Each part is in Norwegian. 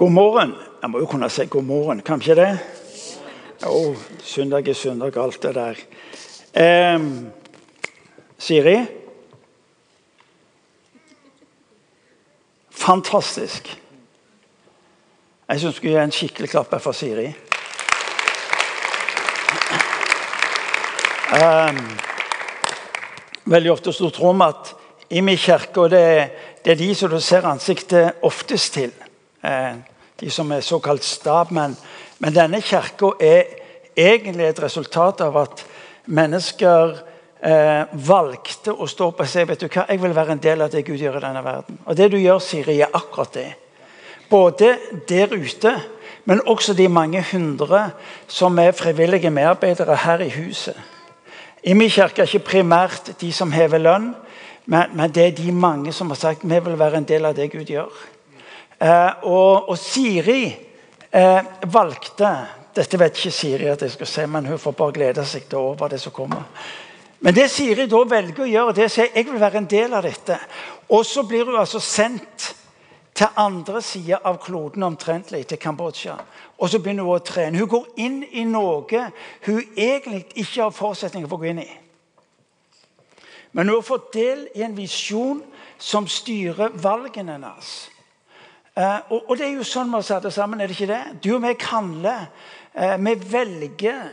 God morgen. Jeg må jo kunne si god morgen, kan ikke det? Jo, søndag er søndag, alt det der. Eh, Siri? Fantastisk. Jeg syns du skulle gi en skikkelig klapp for Siri. Um, veldig ofte så tror vi at i min kirke, og det, det, er de som du ser ansiktet oftest til, eh, de som er såkalt stabmenn Men denne kirka er egentlig et resultat av at mennesker eh, valgte å stå på og si vet du hva, jeg vil være en del av det Gud gjør i denne verden. Og det du gjør, Siri, er akkurat det. Både der ute, men også de mange hundre som er frivillige medarbeidere her i huset. I min kirke er ikke primært de som hever lønn, men, men, det er de mange som har sagt vi vil være en del av det Gud gjør. Eh, og, og, Siri eh, valgte Dette vet ikke Siri at jeg skal si, men hun får bare glede seg til over det som kommer. Men det Siri da velger å gjøre, det er å si jeg vil være en del av dette. Og så blir hun altså sendt til andre sida av kloden omtrentlig, til Kambodsja. Og så begynner hun å trene. Hun går inn i noe hun egentlig ikke har forutsetninger for å gå inn i. Men hun har fått del i en visjon som styrer valgene hennes. Eh, og, og, det er jo sånn vi har satt det sammen, er det ikke det? Du og meg handler. Eh, vi velger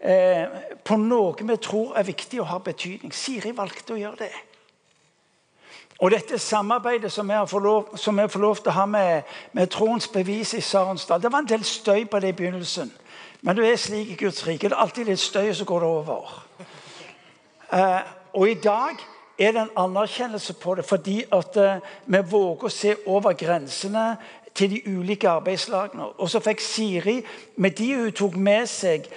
eh, på noe vi tror er viktig og har betydning. Siri valgte å gjøre det. Og dette samarbeidet som vi får lov, lov til å ha med, med troens bevis i Sarensdal Det var en del støy på det i begynnelsen. Men det er slik i Guds rike. Det er alltid litt støy, så går det over. Eh, og i dag er det en anerkjennelse på det fordi at eh, vi våger å se over grensene til de ulike arbeidslagene. Og så fikk Siri, med de hun tok med seg,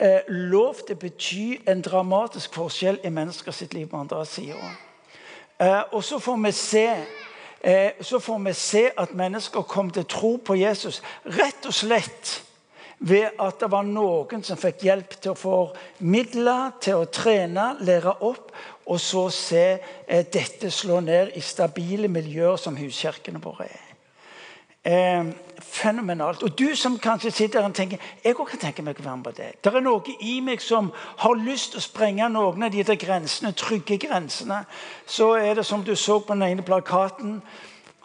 eh, lov til å bety en dramatisk forskjell i menneskers liv på andre sida. Eh, og så får vi se så får vi se at mennesker kom til tro på Jesus rett og slett ved at det var noen som fikk hjelp til å få midler til å trene, lære opp, og så se eh, dette slå ned i stabile miljøer som huskirkene våre er. Eh, fenomenalt. Og du som kanskje sitter her og tenker jeg også kan tenke meg å være med på det. Det er noe i meg som har lyst til å sprenge noen av de der grensene, trygge grensene. Så er det som du så på den ene plakaten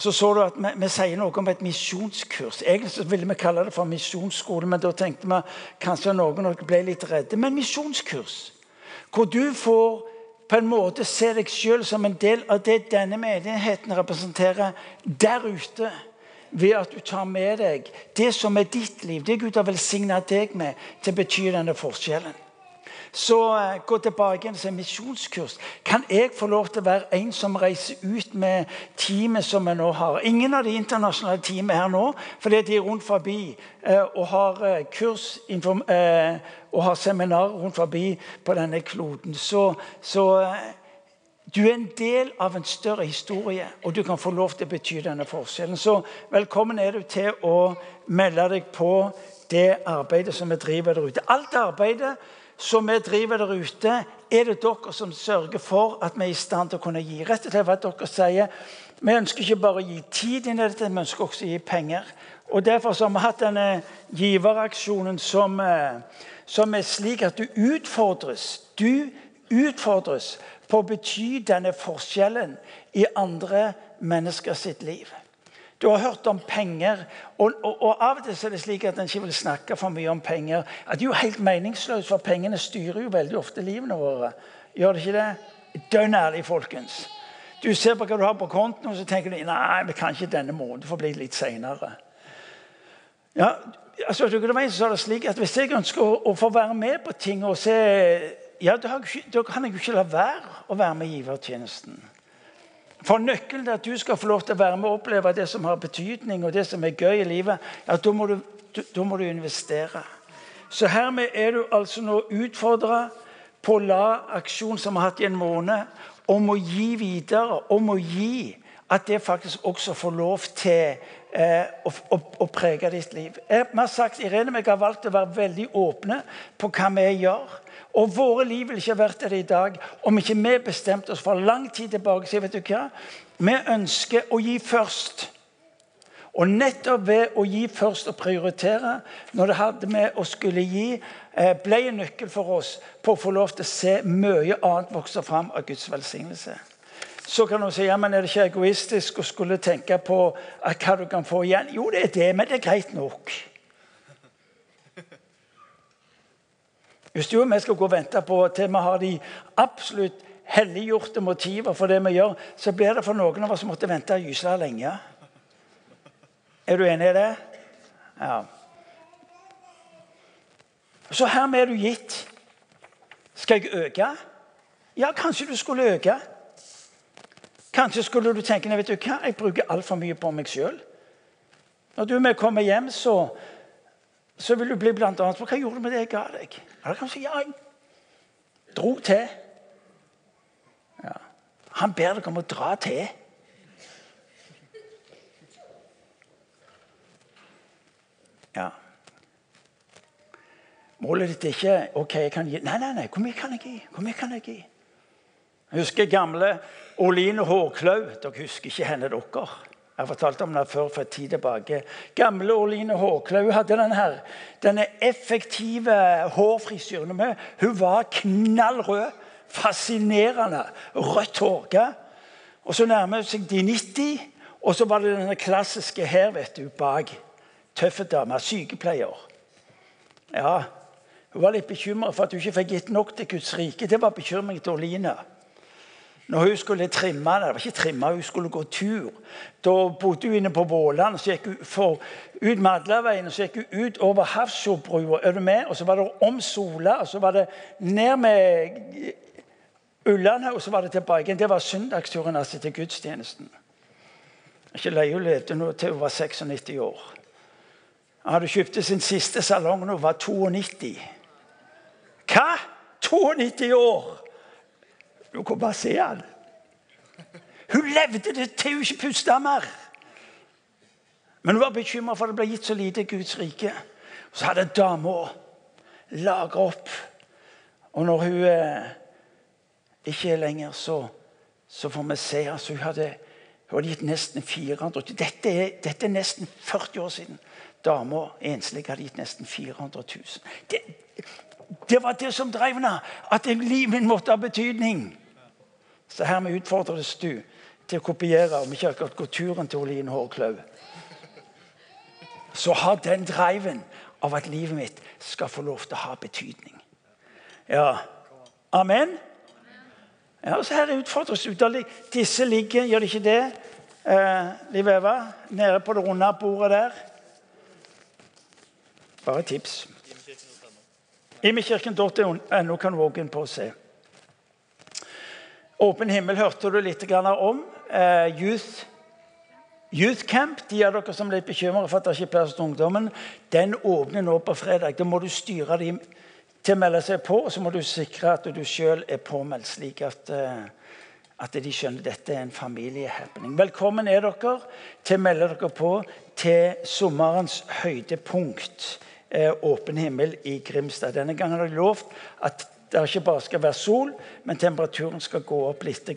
så så du at vi, vi, sier noe om et misjonskurs. Egentlig ville vi kalle det for misjonsskole, men da tenkte vi kanskje noen ble litt redde. Men misjonskurs, hvor du får på en måte se deg sjøl som en del av det denne menigheten representerer der ute. Ved at du tar med deg det som er ditt liv, det Gud har velsigna deg med, til å bety denne forskjellen så uh, gå tilbake igjen til misjonskurs. Kan jeg få lov til å være en som reiser ut med teamet som vi nå har? Ingen av de internasjonale teamene her nå, fordi de er rundt forbi uh, og har uh, kurs og har seminar rundt forbi på denne kloden. Så, så du er en del av en større historie, og du kan få lov til å bety denne forskjellen. Så velkommen er du til å melde deg på det arbeidet som vi driver der ute. Alt arbeidet som vi driver der ute, er det dere som sørger for at vi er i stand til å kunne gi. Rett og slett hva dere sier vi ønsker ikke bare å gi tid inn i dette, vi ønsker også å gi penger. Og Derfor har vi hatt denne giveraksjonen som, eh, som er slik at du utfordres. Du utfordres på å bety denne forskjellen i andre mennesker sitt liv. Du har hørt om penger. Og, og, og, Av og til er det slik at en ikke vil snakke for mye om penger. At det er jo helt meningsløst, for pengene styrer jo veldig ofte livene våre. Gjør det ikke det? Dønn ærlig, folkens. Du ser på hva du har på kontoen, og så tenker du nei, vi kan ikke denne måneden. Det får bli litt seinere. Ja, altså, det er det slik at Hvis jeg ønsker å, å, få være med på ting og se ja, Da kan jeg jo ikke la være å være med i givertjenesten. For nøkkelen til at du skal få lov til å være med og oppleve det som har betydning, og det som er gøy i livet, ja, da må du, da må du investere. Så hermed er du altså nå utfordra på La-aksjon, som vi har hatt i en måned, om å gi videre, om å gi. At det faktisk også får lov til eh, å, å, å, prege ditt liv. Jeg, har sagt, Irene og jeg har valgt å være veldig åpne på hva vi gjør. Og våre liv ville ikke vært det i dag om ikke vi bestemte oss for lang tid tilbake. Så vet du hva? Vi ønsker å gi først. Og nettopp ved å gi først og prioritere, når det hadde med å skulle gi, eh, ble en nøkkel for oss på å få lov til å se mye annet vokse fram av Guds velsignelse. Så kan noen si ja, men er det ikke egoistisk å skulle tenke på hva du kan få igjen. Jo, det er det, men det er greit nok. Hvis du og vi skal gå og vente på til vi har de absolutt helliggjorte motiver for det vi gjør, så blir det for noen av oss som måtte vente gyselig lenge. Er du enig i det? Ja. Så hermed er du gitt. Skal jeg øke? Ja, kanskje du skulle øke. Kanskje skulle du tenke vet du hva, jeg bruker altfor mye på meg sjøl. Når du med kommer hjem, så, så vil du bli blant annet Hva gjorde du med det jeg ga deg? Eller kanskje ja, jeg dro til. Ja. Han ber deg om å dra til. Ja. Målet ditt er ikke ok, jeg kan gi. Nei, nei, nei, hvor mye kan jeg gi? Hvor mye kan Jeg gi? Jeg husker gamle Oline Hårklaug. Dere husker ikke henne, dere. Jeg har fortalt om den før for en tid tilbake. Gamle Orline Håklaug hadde denne, her, denne effektive hårfrisyren. Hun var knallrød. Fascinerende. Rødt hår. Og så nærmer hun seg de 90, og så var det denne klassiske her vet du, bak tøffe dame, sykepleier. Ja, Hun var litt bekymra for at hun ikke fikk gitt nok til Guds rike. Det var bekymring til Oline. Når hun skulle trimme det det var ikke trimme, hun skulle gå tur. Da bodde hun inne på Våland. Så gikk hun ut Madlaveien og så gikk hun ut over Hafrsfjordbrua. Er du med? Og så var det om Sola, og så var det ned med Ullane, og så var det tilbake. Det var søndagsturen altså til gudstjenesten. Ikke lei hun levde nå til hun var 96 år. Han hadde kjøpt sin siste salong da hun var 92. Hva?! 92 år! Du kan bare se han. Hun levde det til hun ikke pusta mer. Men hun var bekymra for at det ble gitt så lite i Guds rike. Så hadde dama lagra opp. Og når hun eh, ikke er lenger, så, så får vi se altså, hun, hadde, hun hadde gitt nesten 400 dette er, dette er nesten 40 år siden. Dama enslig hadde gitt nesten 400 000. Det, det var det som drev henne. At livet måtte ha betydning. Så hermed utfordres du til å kopiere, om ikke akkurat gå turen til Oline Hårklaug. Så ha den driven av at livet mitt skal få lov til å ha betydning. Ja. Amen? Ja, så her utfordres du. Disse ligger, gjør de ikke det? Eh, Liv Eva, nede på det runde bordet der. Bare tips. Imekirken.no kan du våge inn på og se. Åpen himmel hørte du litt om. Uh, youth, youth, Camp de av dere som er litt bekymret for at det ikke er plass til ungdommen, den åpner nå på fredag. Da må du styre dem til å melde seg på, og så må du sikre at du sjøl er påmeldt, slik at, uh, at de skjønner at dette er en familiehappening. Velkommen er dere til å melde dere på til sommerens høydepunkt eh, åpen himmel i Grimstad. Denne gangen har jeg lovt at det ikke bare skal være sol, men temperaturen skal gå opp litt.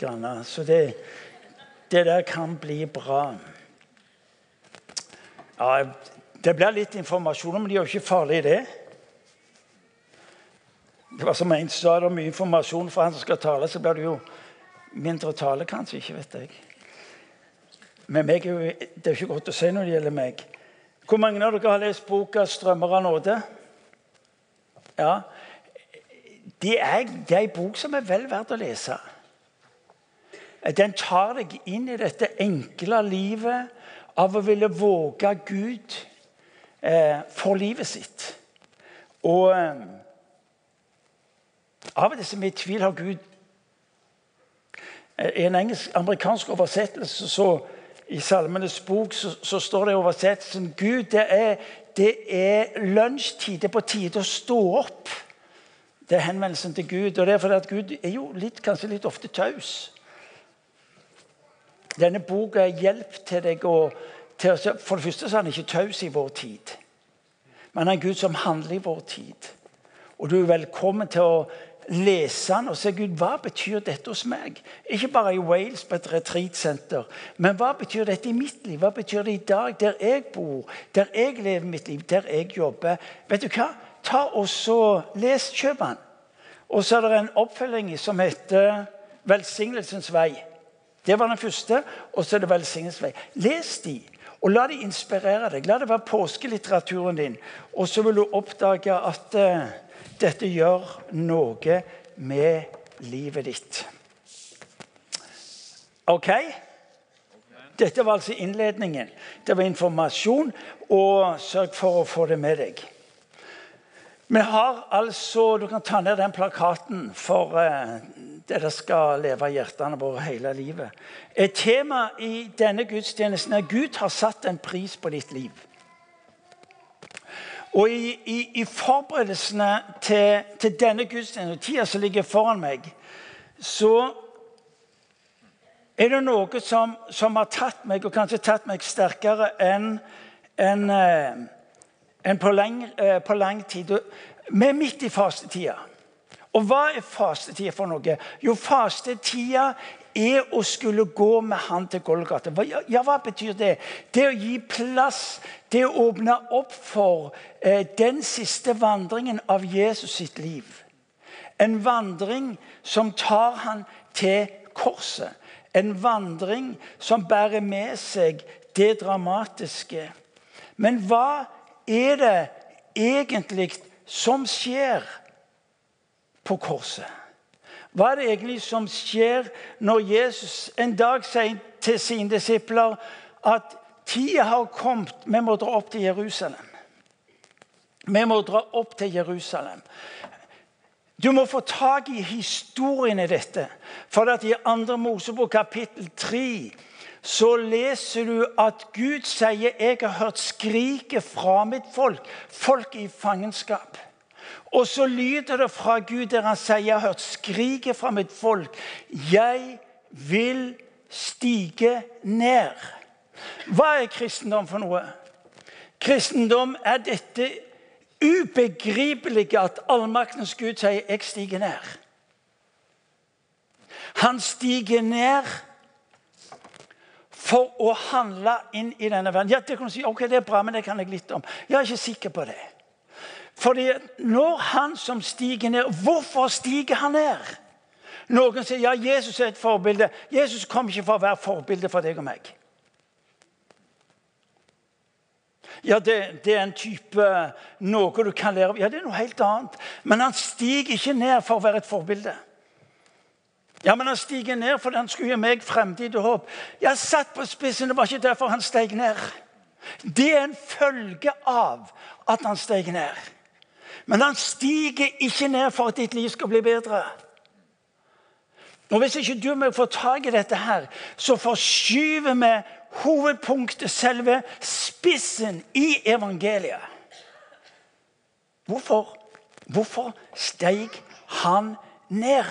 Så det, det der kan bli bra. Ja, det blir litt informasjon, men det er jo ikke farlig, det. Det var som en sa, det er mye informasjon for han som skal tale, så blir det jo mindre tale, kanskje. ikke vet jeg. Men meg, det er jo ikke godt å si når det gjelder meg. Hvor mange av dere har lest boka 'Strømmer av nåde'? Ja, Det er, en bok som er vel verdt å lese. Den tar deg inn i dette enkle livet av å ville våge Gud eh, for livet sitt. Og eh, av og til som i tvil har Gud I en engelsk, amerikansk oversettelse så i Salmenes bok så, så står det i oversettelsen Gud, det er, det er lunsjtid. Det er på tide å stå opp. Det er henvendelsen til Gud. og det er fordi at Gud er jo litt, kanskje litt ofte taus. Denne boka er hjelp til deg å til For det første så er han ikke taus i vår tid. Men han er Gud som handler i vår tid. Og du er velkommen til å lese den og se Gud, hva betyr dette hos meg. Ikke bare i Wales på et retreatsenter, men hva betyr dette i mitt liv? Hva betyr det i dag, der jeg bor, der jeg lever mitt liv, der jeg jobber? Vet du hva? Ta og så Les kjøp den. Og så er det en oppfølging som heter 'Velsignelsens vei'. Det var den første. Og så er det 'Velsignelsens vei'. Les de. Og La de inspirere deg. La det være påskelitteraturen din. Og så vil du oppdage at uh, dette gjør noe med livet ditt. OK? Dette var altså innledningen. Det var informasjon. Og sørg for å få det med deg. Vi har altså, Du kan ta ned den plakaten for uh, det der skal leve i hjertene våre hele livet. Et tema i denne gudstjenesten er Gud har satt en pris på ditt liv. Og i, i, i forberedelsene til, til denne gudstjenesten, tida som ligger foran meg, så er det noe som, som, har tatt meg, og kanskje tatt meg sterkere enn en, en enn på, lang, eh, på lang tid. Vi er midt i fastetida. Og hva er fastetida for noe? Jo, fastetida er å skulle gå med han til Golgata. Ja, hva betyr det? Det å gi plass, det å åpne opp for eh, den siste vandringen av Jesus sitt liv. En vandring som tar han til korset. En vandring som bærer med seg det dramatiske. Men hva er det egentlig som skjer på korset? Hva er det egentlig som skjer når Jesus en dag sier til sine disipler at tida har kommet, vi må dra opp til Jerusalem? Vi må dra opp til Jerusalem. Du må få tak i historien i dette. For at i 2. Mosebok kapittel 3 så leser du at Gud sier 'Jeg har hørt skriket fra mitt folk', folk i fangenskap. Og så lyder det fra Gud der han sier 'Jeg har hørt skriket fra mitt folk'. 'Jeg vil stige ned'. Hva er kristendom for noe? Kristendom er dette ubegripelige at allmaktens Gud sier 'Jeg stiger ned'. Han stiger ned for å handle inn i denne verden. Ja, det kan du si, ok, det er bra, men det kan jeg litt om. Jeg er ikke sikker på det. Fordi når han som stiger ned Hvorfor stiger han ned? Noen sier ja, Jesus er et forbilde. Jesus kom ikke for å være forbilde for deg og meg. Ja, det, det, er en type noe du kan lære av. Ja, det er noe helt annet. Men han stiger ikke ned for å være et forbilde. Ja, men han stiger ned fordi han skulle gi meg fremtid og håp. Jeg satt på spissen, det var ikke derfor han steg ned. Det er en følge av at han steg ned. Men han stiger ikke ned for at ditt liv skal bli bedre. Og Hvis ikke du og meg får tak i dette, her, så forskyver vi hovedpunktet, selve spissen i evangeliet. Hvorfor? Hvorfor steg han ned?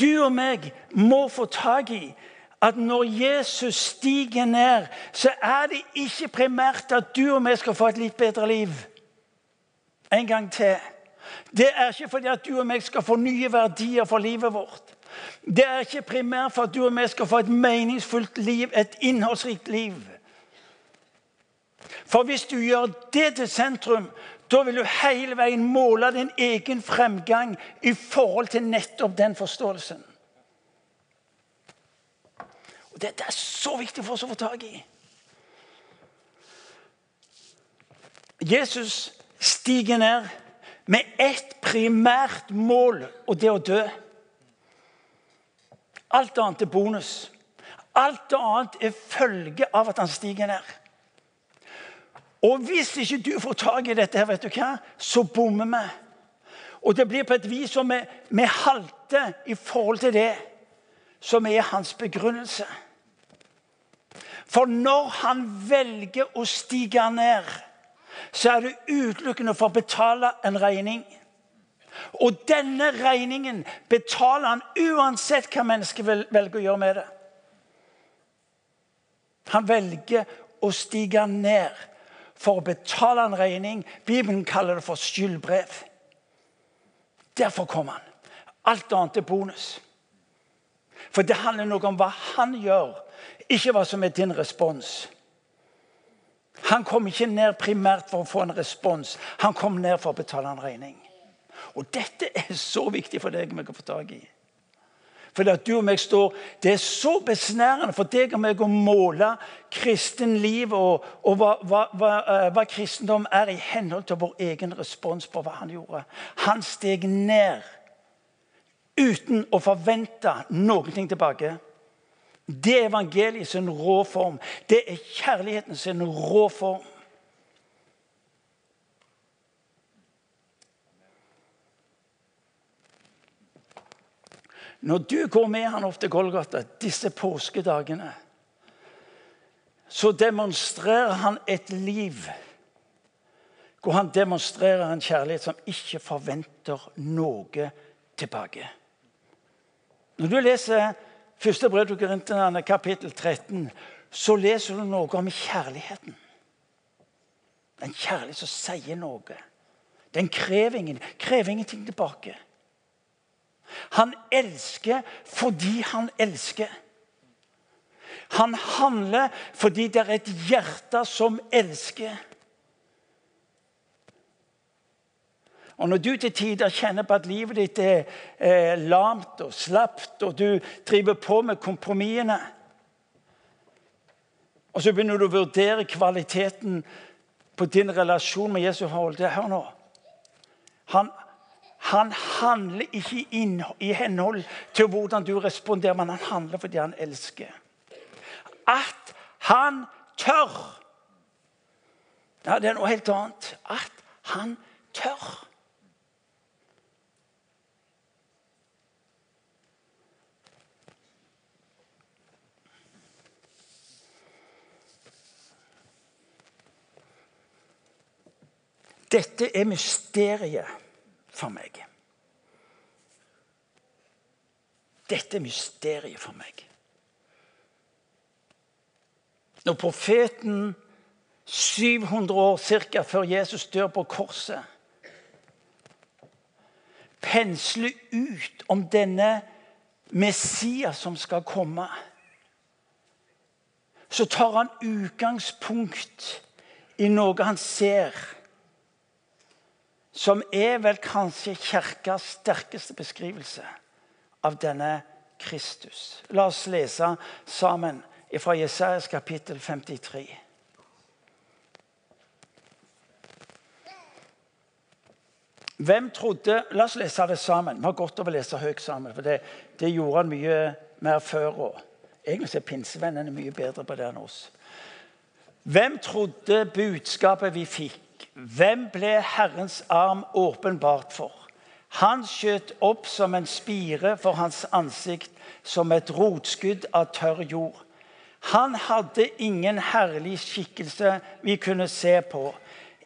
Du og meg må få tak i at når Jesus stiger ned, så er det ikke primært at du og meg skal få et litt bedre liv. En gang til. Det er ikke fordi at du og meg skal få nye verdier for livet vårt. Det er ikke primært for at du og meg skal få et meningsfullt liv, et innholdsrikt liv. For hvis du gjør det til sentrum, da vil du hele veien måle din egen fremgang i forhold til nettopp den forståelsen. Og Dette er så viktig for oss å få tak i. Jesus stiger ned med ett primært mål, og det å dø. Alt annet er bonus. Alt annet er følge av at han stiger ned. Og hvis ikke du får tak i dette, her, vet du hva, så bommer vi. Og det blir på et vis som vi, vi halter i forhold til det som er hans begrunnelse. For når han velger å stige ned, så er det utelukkende for å betale en regning. Og denne regningen betaler han uansett hva mennesket velger å gjøre med det. Han velger å stige ned for å betale en regning. Bibelen kaller det for skyldbrev. Derfor kom han. Alt annet er bonus. For det handler noe om hva han gjør, ikke hva som er din respons. Han kom ikke ned primært for å få en respons. Han kom ned for å betale en regning. Og dette er så viktig for deg vi kan få tak i. For at du og meg står, Det er så besnærende for deg og meg å måle kristenlivet og, og hva, hva, hva, eh, hva, kristendom er i henhold til vår egen respons på hva han gjorde. Han steg ned uten å forvente noen ting tilbake. Det er evangeliet sin rå form. Det er kjærligheten sin rå form. Når du går med han opp til Golgata disse påskedagene, så demonstrerer han et liv hvor han demonstrerer en kjærlighet som ikke forventer noe tilbake. Når du leser første brev til Korinterne, kapittel 13, så leser du noe om kjærligheten. En kjærlighet som sier noe. Den krever, ingen, krever ingenting tilbake. Han elsker fordi han elsker. Han handler fordi det er et hjerte som elsker. Og Når du til tider kjenner på at livet ditt er eh, lamt og slapt, og du driver på med kompromissene Og så begynner du å vurdere kvaliteten på din relasjon med Jesus. Hør nå. Han, han handler ikke i henhold til hvordan du responderer, men han handler fordi han elsker. At han tør Ja, Det er noe helt annet. At han tør. Dette er mysteriet for meg. Dette er mysteriet for meg. Når profeten 700 år cirka før Jesus dør på korset, pensler ut om denne Messias som skal komme, så tar han utgangspunkt i noe han ser som er vel kanskje kirkas sterkeste beskrivelse av denne Kristus. La oss lese sammen fra Jesajas kapittel 53. Hvem trodde La oss lese det sammen. Vi har godt av å lese høyt sammen. for det, det, gjorde han mye mer før. også. egentlig er pinsevennene mye bedre på det enn oss. Hvem trodde budskapet vi fikk? Hvem ble Herrens arm åpenbart for? Han skjøt opp som en spire for hans ansikt, som et rotskudd av tørr jord. Han hadde ingen herlig skikkelse vi kunne se på,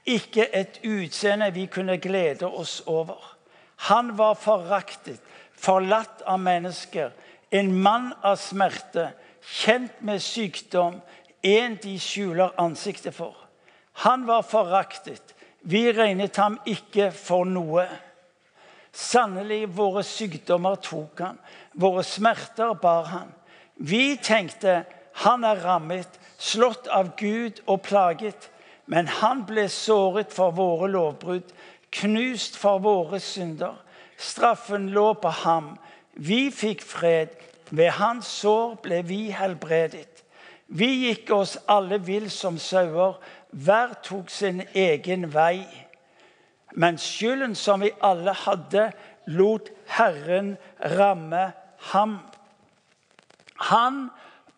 ikke et utseende vi kunne glede oss over. Han var foraktet, forlatt av mennesker, en mann av smerte, kjent med sykdom, en de skjuler ansiktet for. Han var foraktet. Vi regnet ham ikke for noe. Sannelig, våre sykdommer tok han, våre smerter bar han. Vi tenkte han er rammet, slått av Gud og plaget. Men han ble såret for våre lovbrudd, knust for våre synder. Straffen lå på ham. Vi fikk fred. Ved hans sår ble vi helbredet. Vi gikk oss alle vill som sauer. Hver tok sin egen vei. Men skylden som vi alle hadde, lot Herren ramme ham. Han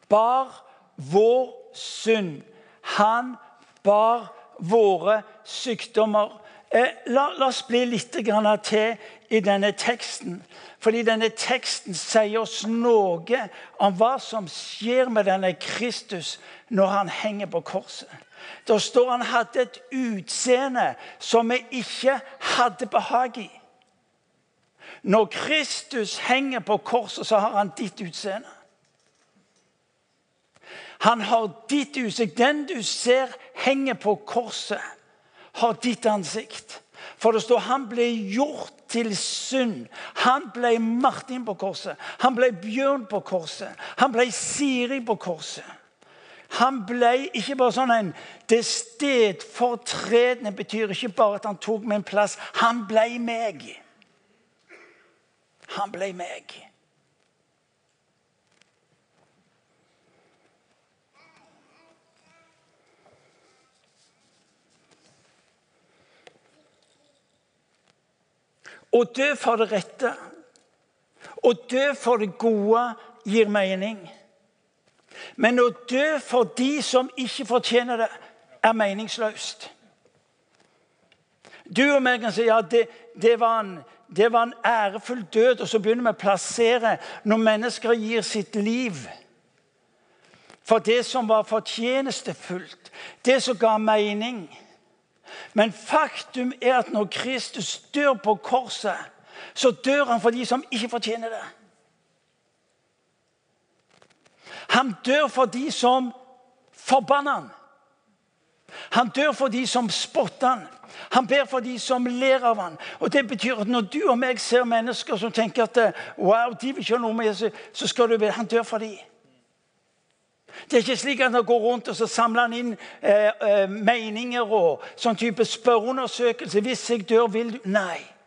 bar vår synd. Han bar våre sykdommer. Eh, la, la oss bli litt til i denne teksten. Fordi denne teksten sier oss noe om hva som skjer med denne Kristus når han henger på korset. Da står han hadde et utseende som vi ikke hadde behag i. Når Kristus henger på korset, så har han ditt utseende. Han har ditt utseende. Den du ser henger på korset, har ditt ansikt. For det står han ble gjort til synd. Han ble Martin på korset. Han ble Bjørn på korset. Han ble Siri på korset. Han ble ikke bare sånn en Det stedfortredende betyr ikke bare at han tok min plass. Han ble meg. Han ble meg. Å dø for det rette, å dø for det gode, gir mening. Men å dø for de som ikke fortjener det, er meningsløst. Du og meg kan si ja, det, det, var en, det var en ærefull død. Og så begynner vi å plassere når mennesker gir sitt liv for det som var fortjenestefullt, det som ga mening. Men faktum er at når Kristus dør på korset, så dør han for de som ikke fortjener det. Han dør for de som forbanner han. Han dør for de som spotter han. Han ber for de som ler av han. Og det betyr at Når du og meg ser mennesker som tenker at wow, de vil ikke ha noe med Jesus, så skal du be. han dør for dem. Det er ikke slik at han går rundt og så samler han inn eh, eh, meninger og sånn type spørreundersøkelse. Hvis jeg dør, vil du Nei.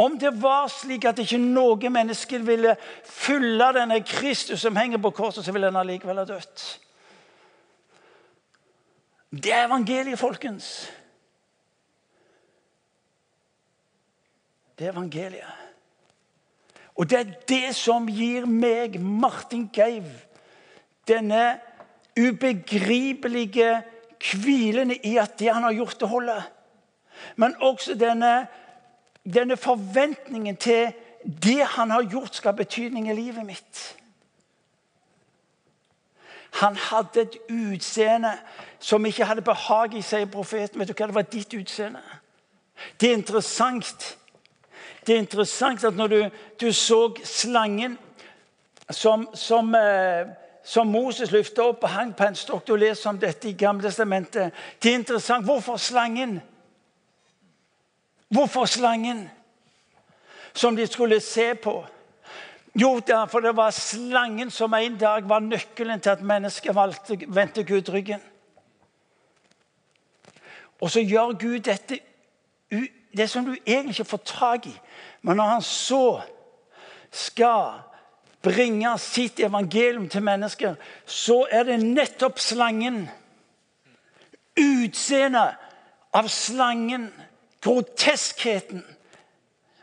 Om det var slik at ikke noe menneske ville fylle denne Kristus som henger på korset, så ville han allikevel ha dødd. Det er evangeliet, folkens. Det er evangeliet. Og det er det som gir meg, Martin Geiv, denne ubegripelige hvilen i at det han har gjort, det holder. Men også denne, denne forventningen til det han har gjort, skal ha betydning i livet mitt. Han hadde et utseende som ikke hadde behag i, seg, profeten. Vet du hva, Det var ditt utseende. Det er interessant det er interessant at når du, du så slangen som, som, eh, som Moses løfta opp og hang på en stokk Du leser om dette i Gamle testamentet. Det er interessant. Hvorfor slangen? Hvorfor slangen som de skulle se på? Jo, for det var slangen som en dag var nøkkelen til at mennesket valgte, vendte Gud ryggen. Og så gjør Gud dette det som du egentlig ikke får tak i. Men når han så skal bringe sitt evangelium til mennesker, så er det nettopp slangen. Utseendet av slangen. Groteskheten.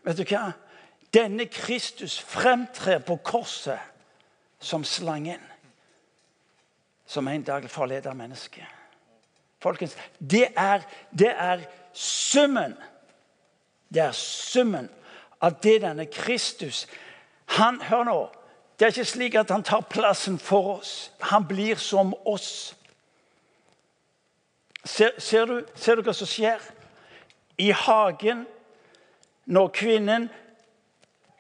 Vet du hva? Denne Kristus fremtrer på korset som slangen. Som en dag forleder mennesket. Folkens, det er, det er summen. Det er summen av det denne Kristus han, Hør nå. Det er ikke slik at han tar plassen for oss. Han blir som oss. Ser, ser, du, ser du hva som skjer? I hagen, når kvinnen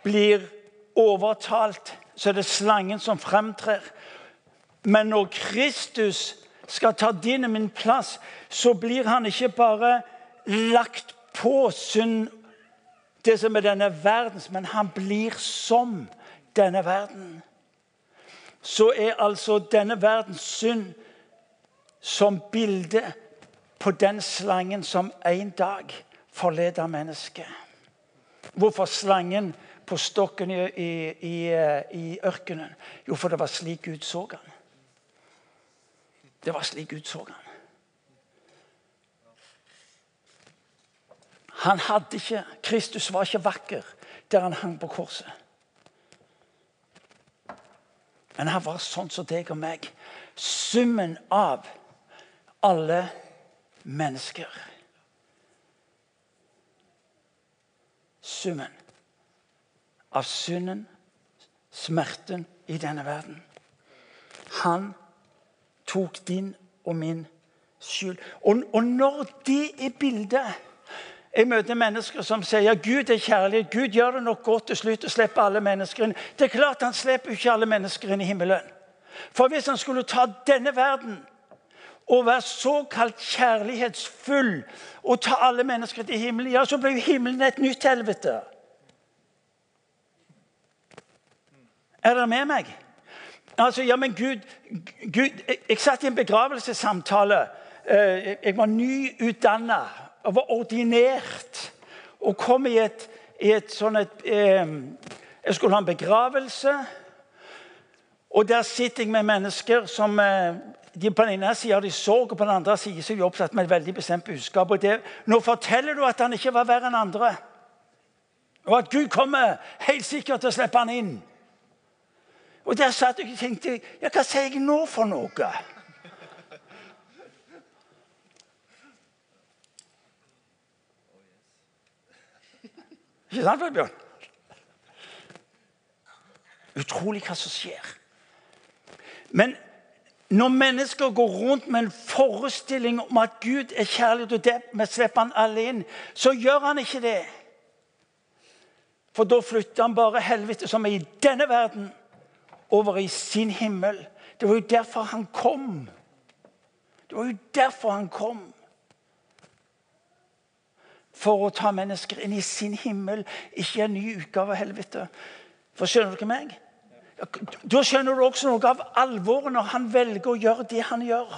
blir overtalt, så er det slangen som fremtrer. Men når Kristus skal ta din og min plass, så blir han ikke bare lagt på synd det som er denne verdens, men han blir som denne verden. Så er altså denne verdens synd som bilde på den slangen som en dag forleder mennesket. Hvorfor slangen på stokken i, i, i, ørkenen? Jo, for det var slik Gud så han. Det var slik Gud så han. Han hadde ikke, Kristus var ikke vakker der han hang på korset. Men han var sånn som deg og meg. Summen av alle mennesker. Summen av synden, smerten i denne verden. Han tok din og min skyld. Og, og når det er bildet jeg møter mennesker som sier Gud er kjærlig, Gud gjør det nok godt til slutt å slippe alle mennesker inn. Det er klart Han slipper ikke alle mennesker inn i himmelen. For hvis han skulle ta denne verden å være såkalt kjærlighetsfull og ta alle mennesker til himmelen, ja, så ble himmelen et nytt helvete. Er dere med meg? Altså, ja, men Gud, Gud jeg, jeg satt i en begravelsessamtale. Eh, jeg var nyutdanna og var ordinert. Og kom i et, i et sånn et eh, Jeg skulle ha en begravelse. Og der sitter jeg med mennesker som eh, de På den ene sida har de sorg, og på den andre sida er de opptatt med et veldig bestemt budskap. og det, Nå forteller du at han ikke var verre enn andre. Og at Gud kommer helt sikkert til å slippe han inn. Og der satt jeg og tenkte ja, Hva sier jeg nå for noe? Ikke sant, Bjørn? Utrolig hva som skjer. Men når mennesker går rundt med en forestilling om at Gud er kjærlighet, og dermed slipper han alle inn, så gjør han ikke det. For da flytter han bare helvete, som er i denne verden, over i sin himmel. Det var jo derfor han kom. Det var jo derfor han kom. For å ta mennesker inn i sin himmel, ikke en ny utgave av helvete. For skjønner dere meg? Da skjønner du også noe av alvoret når han velger å gjøre det han gjør.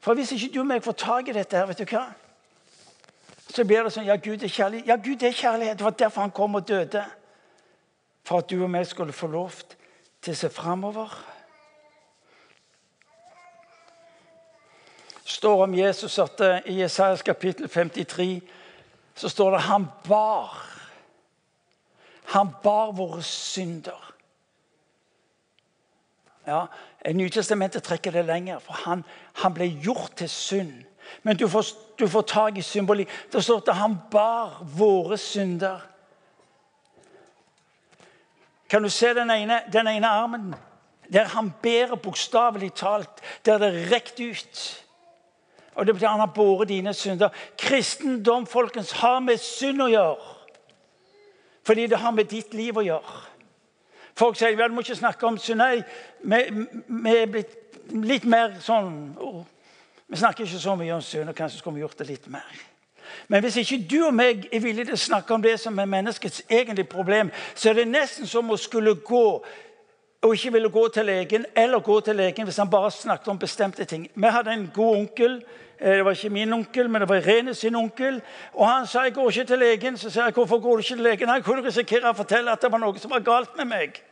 For hvis ikke du og meg får tak i dette, her, vet du hva? så blir det sånn Ja, Gud er kjærlighet. Ja, Gud er kjærlighet. Det var derfor han kom og døde. For at du og meg skulle få lov til å se framover. står om Jesus at eh, i Jesajas kapittel 53 så står det han bar. Han bar våre synder. Ja, Nytestamentet trekker det lenger, for han, han ble gjort til synd. Men du får, du får tak i symbolikk. Det står at han bar våre synder. Kan du se den ene, den ene armen? Der han bærer bokstavelig talt. Der det er rekt ut. Og det betyr han har båret dine synder. Kristendom folkens, har med synd å gjøre. Fordi det har med ditt liv å gjøre. Folk sier vi må ikke snakke om synd. Nei, vi er blitt litt mer sånn å, Vi snakker ikke så mye om synd, og kanskje skulle vi gjort det litt mer. Men hvis ikke du og meg er villige til å snakke om det som er menneskets egentlige problem, så er det nesten som å skulle gå og ikke ville gå til legen, eller gå til legen hvis han bare snakket om bestemte ting. Vi hadde en god onkel. Eh, det var ikke min onkel, men det var Irene sin onkel. Og Han sa jeg går ikke til legen. Så sa jeg hvorfor går du ikke til legen? Han kunne risikere å fortelle at det var noe som var galt med meg.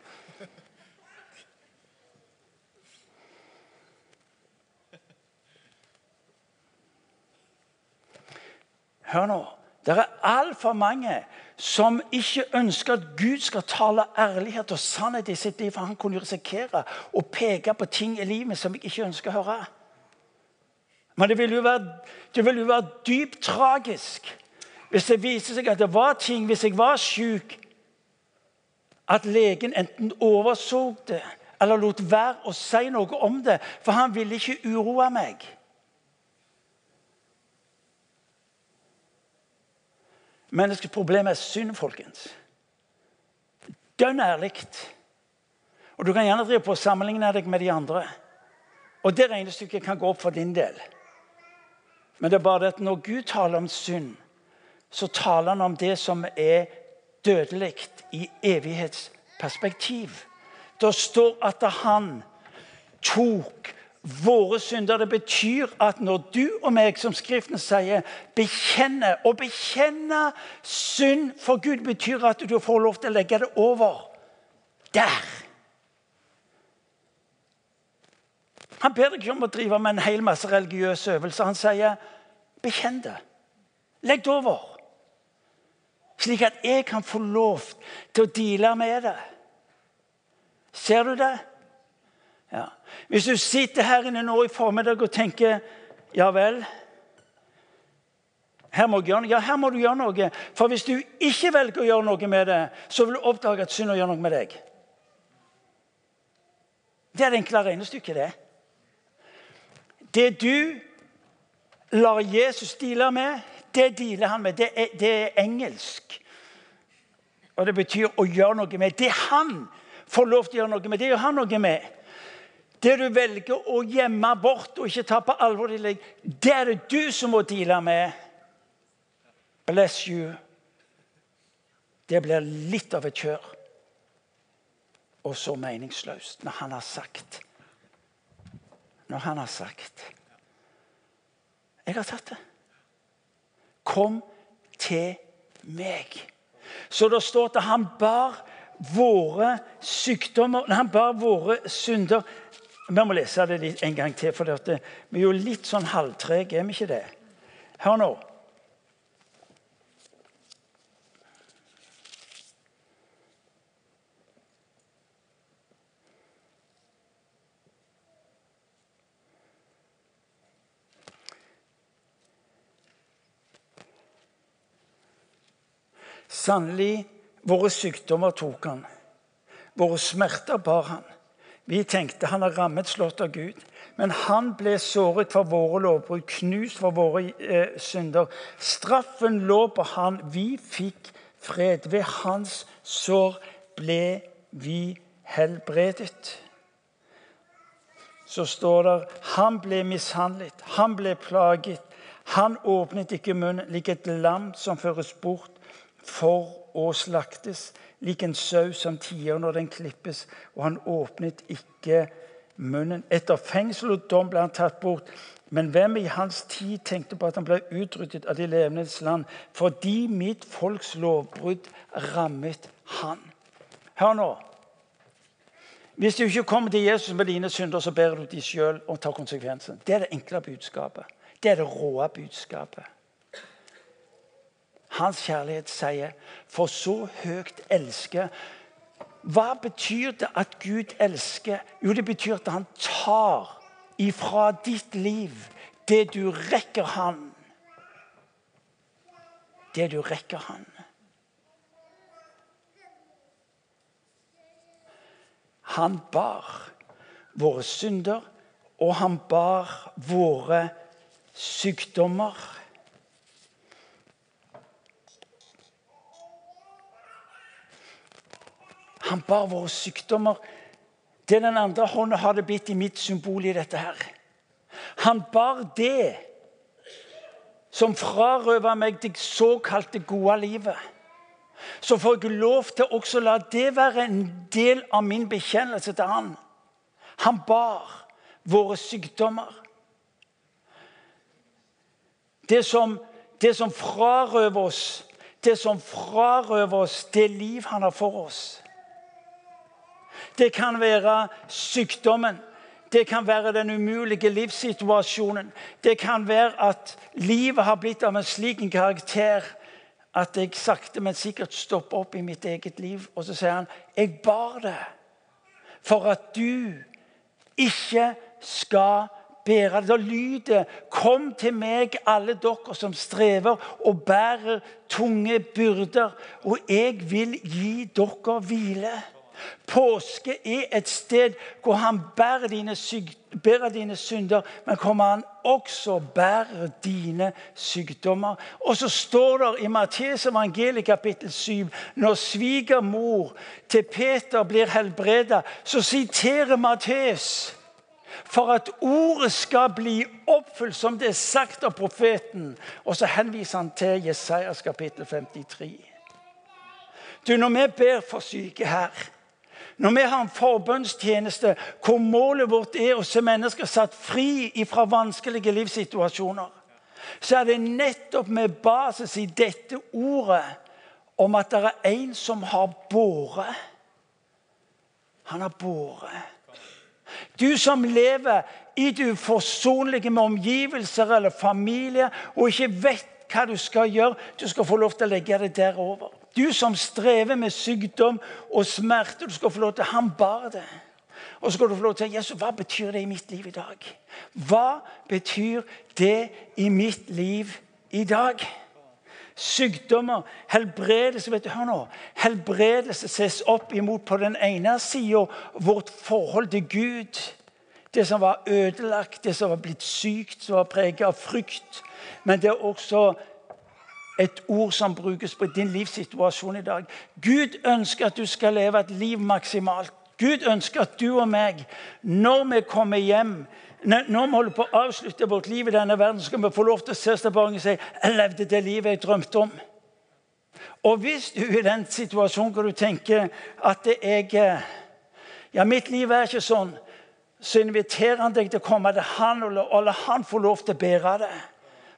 Hør nå. Det er altfor mange som ikke ønsker at Gud skal tale ærlighet og sannhet i sitt liv. For han kunne risikere å peke på ting i livet som jeg ikke ønsker å høre. Men det ville jo være, vil jo være dypt tragisk hvis det viser seg at det var ting Hvis jeg var syk, at legen enten overså det eller lot være å si noe om det, for han ville ikke uroe meg. Menneskets problem er synd, folkens. Dønn ærlig. Og Du kan gjerne drive på og sammenligne deg med de andre. Og Det regnestykket kan gå opp for din del. Men det er bare det at når Gud taler om synd, så taler han om det som er dødelig i evighetsperspektiv. Det står at han tok våre synder. Det betyr at når du og meg, som Skriften sier, bekjenner Å bekjenne synd for Gud betyr at du får lov til å legge det over der. Han ber deg ikke om å drive med en hel masse religiøse øvelser. Han sier, 'Bekjenn det. Legg det over.' Slik at jeg kan få lov til å deale med det. Ser du det? Ja. Hvis du sitter her inne nå i formiddag og tenker ja vel her må, gjøre, ja, her må du gjøre noe. For hvis du ikke velger å gjøre noe med det, så vil du oppdage at synd gjør noe med deg. Det er det enkle regnestykket, det. Det du lar Jesus deale med, det dealer han med. Det er, det er engelsk. Og det betyr å gjøre noe med. Det han får lov til å gjøre noe med, det gjør han noe med. Det du velger å gjemme bort og ikke ta på alvor, det er det du som må deale med. Bless you. Det blir litt av et kjør. Og så meningsløst når han har sagt Når han har sagt Jeg har tatt det. Kom til meg. Så det står at han bar våre sykdommer Han bar våre synder. Vi må lese det litt en gang til, for vi er jo litt sånn halvtrege, er vi ikke det? Hør nå. Sannelig, våre sykdommer tok han. Våre smerter bar han. Vi tenkte han er rammet, slått av Gud. Men han ble såret for våre lovbrudd, knust for våre eh, synder. Straffen lå på han. Vi fikk fred. Ved hans sår ble vi helbredet. Så står det han ble mishandlet, han ble plaget. Han åpnet ikke munnen, lik et lam som føres bort for å slaktes, lik en sau som tier når den klippes, og han åpnet ikke munnen. Etter fengsel og dom ble han tatt bort. Men hvem i hans tid tenkte på at han ble utryddet av de levendes land, fordi mitt folks lovbrudd rammet han? Hør nå. Hvis du ikke kommer til Jesus med dine synder, så ber du de sjøl og tar konsekvensen. Det er det enkle budskapet. Det er det råe budskapet. Hans kjærlighet sier, 'For så høyt elsker' Hva betyr det at Gud elsker? Jo, det betyr at han tar ifra ditt liv det du rekker han. Det du rekker han. Han bar våre synder, og han bar våre sykdommer. Han bar våre sykdommer. Det den andre hånda har det blitt i mitt symbol i dette her. Han bar det som frarøva meg det såkalte gode livet. Så får jeg lov til også å la det være en del av min bekjennelse til han. Han bar våre sykdommer. Det som, det som frarøver oss, det som frarøver oss det liv han har for oss. Det kan være sykdommen. Det kan være den umulige livssituasjonen. Det kan være at livet har blitt av en slik karakter at jeg sakte, men sikkert stopper opp i mitt eget liv. Og så sier han, 'Jeg bar det for at du ikke skal bære det.' Da lyder 'Kom til meg, alle dere som strever og bærer tunge byrder', og jeg vil gi dere hvile. Påske er et sted hvor han bærer dine, bærer dine synder, men kommer han også bærer dine sykdommer. Og så står det i Matteus evangeliet kapittel 7 når svigermor til Peter blir helbreda, så siterer Matteus for at ordet skal bli oppfylt som det er sagt av profeten. Og så henviser han til Jesajas kapittel 53. Du, Når vi ber for syke her når vi har en forbønnstjeneste hvor målet vårt er å se mennesker satt fri fra vanskelige livssituasjoner, så er det nettopp med basis i dette ordet om at det er en som har båret. Han har båret. Du som lever i det uforsonlige med omgivelser eller familie og ikke vet hva du skal gjøre, du skal få lov til å legge det derover. Du som strever med sykdom og smerte, du skal få lov til Han bar det. Og så skal du få lov til å Jesus, hva betyr det i mitt liv i dag? Hva betyr det i mitt liv i dag? Sykdommer, helbredelse vet du, hør nå, Helbredelse ses opp imot på den ene sida vårt forhold til Gud. Det som var ødelagt, det som var blitt sykt, som var preget av frykt. Men det er også et ord som brukes på din livssituasjon i dag. Gud ønsker at du skal leve et liv maksimalt. Gud ønsker at du og meg, når vi kommer hjem når vi holder på å avslutte vårt liv i denne verden, skal vi få lov til å se oss tilbake og si jeg levde det livet jeg drømte om. Og hvis du er i den situasjonen hvor du tenker at jeg Ja, mitt liv er ikke sånn, så inviterer han deg til å komme til han og la han få lov til å bære det.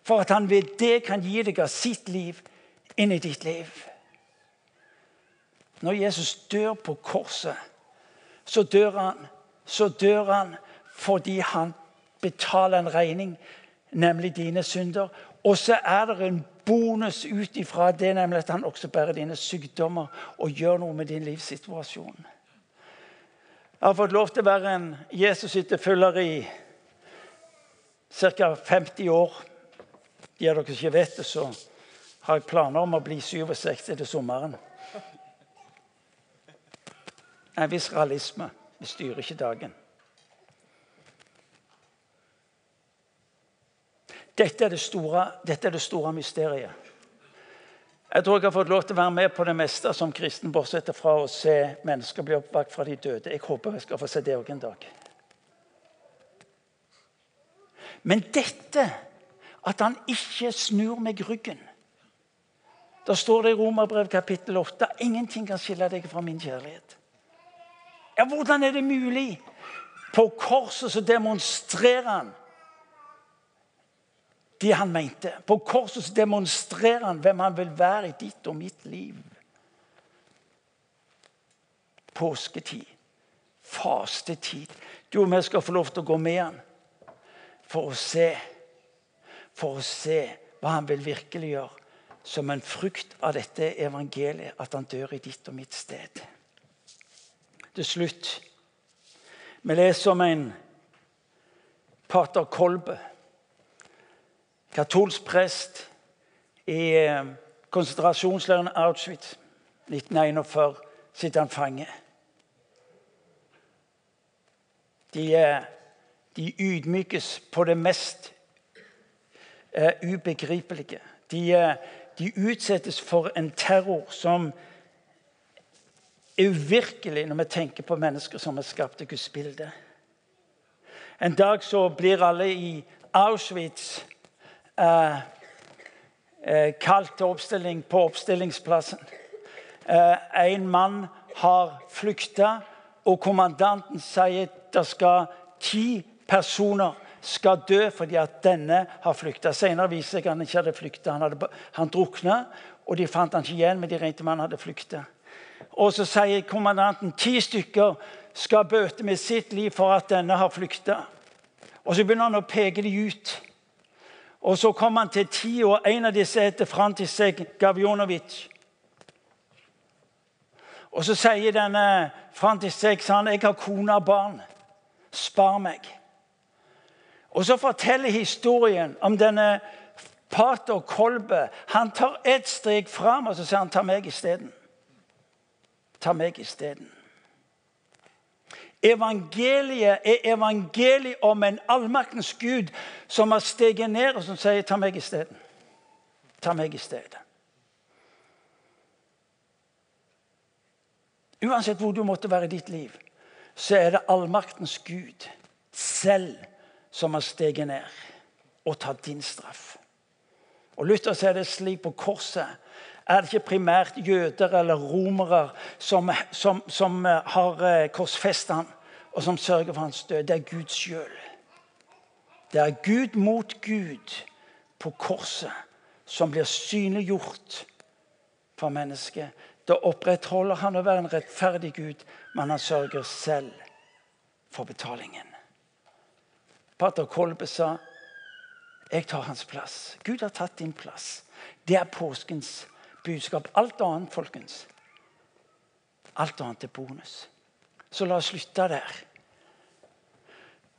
For at han ved det kan gi deg av sitt liv inn i ditt liv. Når Jesus dør på korset, så dør han, så dør han fordi han betaler en regning, nemlig dine synder. Og så er det en bonus ut ifra det, nemlig at han også bærer dine sykdommer og gjør noe med din livssituasjon. Jeg har fått lov til å være en Jesus-etterfølger i ca. 50 år. De av dere som ikke vet det, så har jeg planer om å bli 67 til sommeren. En viss realisme. Vi styrer ikke dagen. Dette er, det store, dette er det store mysteriet. Jeg tror jeg har fått lov til å være med på det meste som kristen, bortsett fra å se mennesker bli oppvakt fra de døde. Jeg håper jeg skal få se det òg en dag. Men dette, at han ikke snur meg ryggen Da står det i Romerbrev kapittel 8 ingenting kan skille deg fra min kjærlighet. Ja, Hvordan er det mulig? På korset så demonstrerer han det han mente. På korset så demonstrerer han hvem han vil være i ditt og mitt liv. Påsketid, fastetid. Du og vi skal få lov til å gå med han for å se For å se hva han vil virkelig gjøre som en frukt av dette evangeliet, at han dør i ditt og mitt sted til slutt. Vi leser om en pater Kolbe, katolsk prest i eh, konsentrasjonsleiren Auschwitz 1941. Sitter han fange. De, eh, de ydmykes på det mest ubegripelige. De, uh, de utsettes for en terror som er uvirkelig når vi tenker på mennesker som er skapt i Guds bilde. En dag så blir alle i Auschwitz eh, eh, kalt til oppstilling på oppstillingsplassen. Eh, en mann har flykta, og kommandanten sier det skal ti personer skal dø fordi at denne har flykta. Senere viser seg han ikke hadde flykta. Han, hadde, han drukna, og de fant han ikke igjen, men de regnet med han hadde flykta. Og så sier kommandanten ti stykker skal bøte med sitt liv for at denne har flykta. Og så begynner han å peke de ut. Og så kommer han til ti, og en av disse heter Frantisek Gavjonovic. Og så sier denne Frantisek han, jeg har kone og barn. Spar meg. Og så forteller historien om denne pater Kolbe. Han tar ett steg fram, og så sier han ta meg isteden. Ta meg isteden. Evangeliet er evangeliet om en allmaktens Gud som har steget ned og som sier 'ta meg isteden'. Ta meg i stedet. Uansett hvor du måtte være i ditt liv, så er det allmaktens Gud selv som har steget ned og tatt din straff. Og Luther sier det slik på korset er det ikke primært jøder eller romere som, som, som eh, har eh, korsfestet ham, og som sørger for hans død. Det er Gud sjøl. Det er Gud mot Gud på korset som blir synliggjort for mennesket. Da opprettholder han å være en rettferdig Gud, men han sørger selv for betalingen. Pater Kolbe sa jeg tar hans plass. Gud har tatt din plass. Det er påskens budskap. Alt annet, folkens, alt annet er bonus. Så la oss slutte der.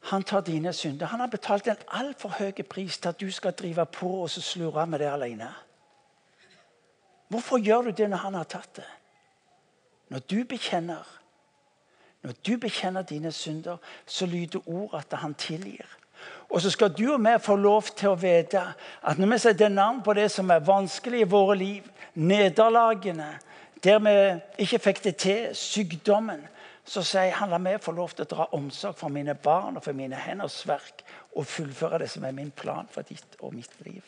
Han tar dine synder. Han har betalt en altfor høy pris til at du skal drive på og slure med det alene. Hvorfor gjør du det når han har tatt det? Når du bekjenner når du bekjenner dine synder, så lyder ordet at han tilgir. Og så skal du og vi få lov til å vite at når vi setter navn på det som er vanskelig i våre liv, nederlagene, der vi ikke fikk det til, sykdommen, så sier han la meg få lov til å dra omsorg for mine barn og for mine henders verk og fullføre det som er min plan for ditt og mitt liv.